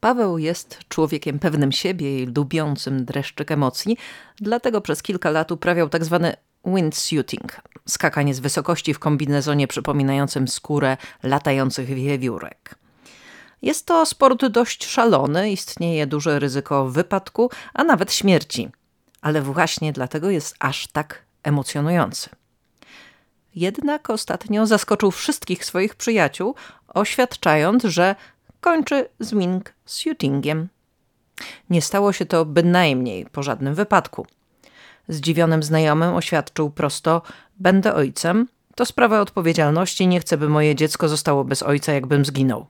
Paweł jest człowiekiem pewnym siebie i lubiącym dreszczyk emocji, dlatego przez kilka lat uprawiał tak zwany windsuiting, skakanie z wysokości w kombinezonie przypominającym skórę latających wiewiórek. Jest to sport dość szalony, istnieje duże ryzyko wypadku, a nawet śmierci, ale właśnie dlatego jest aż tak emocjonujący. Jednak ostatnio zaskoczył wszystkich swoich przyjaciół, oświadczając, że kończy z wingsuitingiem. Nie stało się to bynajmniej po żadnym wypadku. Zdziwionym znajomym oświadczył prosto: Będę ojcem, to sprawa odpowiedzialności, nie chcę, by moje dziecko zostało bez ojca, jakbym zginął.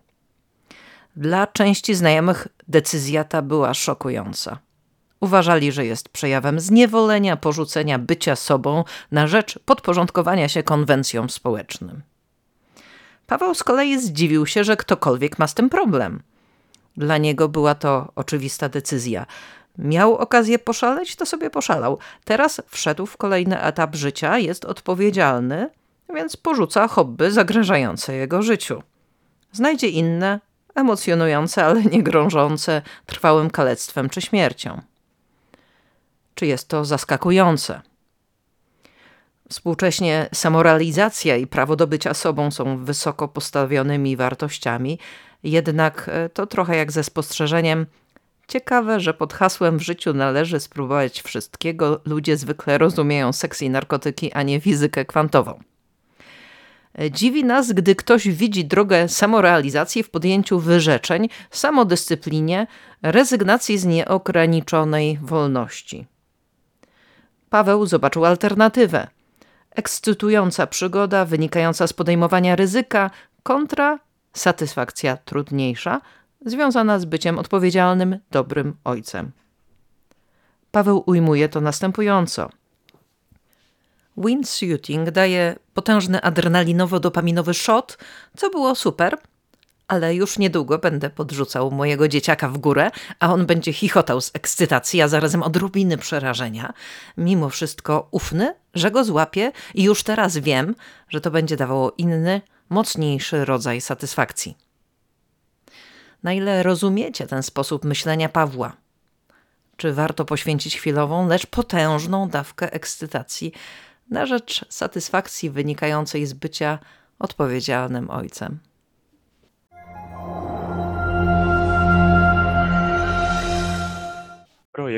Dla części znajomych decyzja ta była szokująca. Uważali, że jest przejawem zniewolenia, porzucenia bycia sobą na rzecz podporządkowania się konwencjom społecznym. Paweł z kolei zdziwił się, że ktokolwiek ma z tym problem. Dla niego była to oczywista decyzja. Miał okazję poszaleć, to sobie poszalał. Teraz wszedł w kolejny etap życia, jest odpowiedzialny, więc porzuca hobby zagrażające jego życiu. Znajdzie inne, emocjonujące, ale nie grążące trwałym kalectwem czy śmiercią. Czy jest to zaskakujące? Współcześnie samorealizacja i prawo do bycia sobą są wysoko postawionymi wartościami, jednak e, to trochę jak ze spostrzeżeniem Ciekawe, że pod hasłem w życiu należy spróbować wszystkiego, ludzie zwykle rozumieją seks i narkotyki, a nie fizykę kwantową. E, dziwi nas, gdy ktoś widzi drogę samorealizacji w podjęciu wyrzeczeń, samodyscyplinie, rezygnacji z nieograniczonej wolności. Paweł zobaczył alternatywę. Ekscytująca przygoda wynikająca z podejmowania ryzyka kontra satysfakcja trudniejsza, związana z byciem odpowiedzialnym, dobrym ojcem. Paweł ujmuje to następująco. Windsuiting daje potężny adrenalinowo-dopaminowy shot, co było super, ale już niedługo będę podrzucał mojego dzieciaka w górę, a on będzie chichotał z ekscytacji, a zarazem odrobiny przerażenia. Mimo wszystko ufny, że go złapię i już teraz wiem, że to będzie dawało inny, mocniejszy rodzaj satysfakcji. Na ile rozumiecie ten sposób myślenia Pawła? Czy warto poświęcić chwilową, lecz potężną dawkę ekscytacji na rzecz satysfakcji wynikającej z bycia odpowiedzialnym ojcem?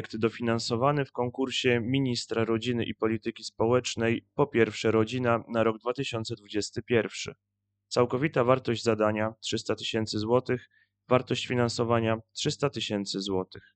Projekt dofinansowany w konkursie Ministra Rodziny i Polityki Społecznej Po pierwsze Rodzina na rok 2021. Całkowita wartość zadania 300 tysięcy złotych, wartość finansowania 300 tysięcy złotych.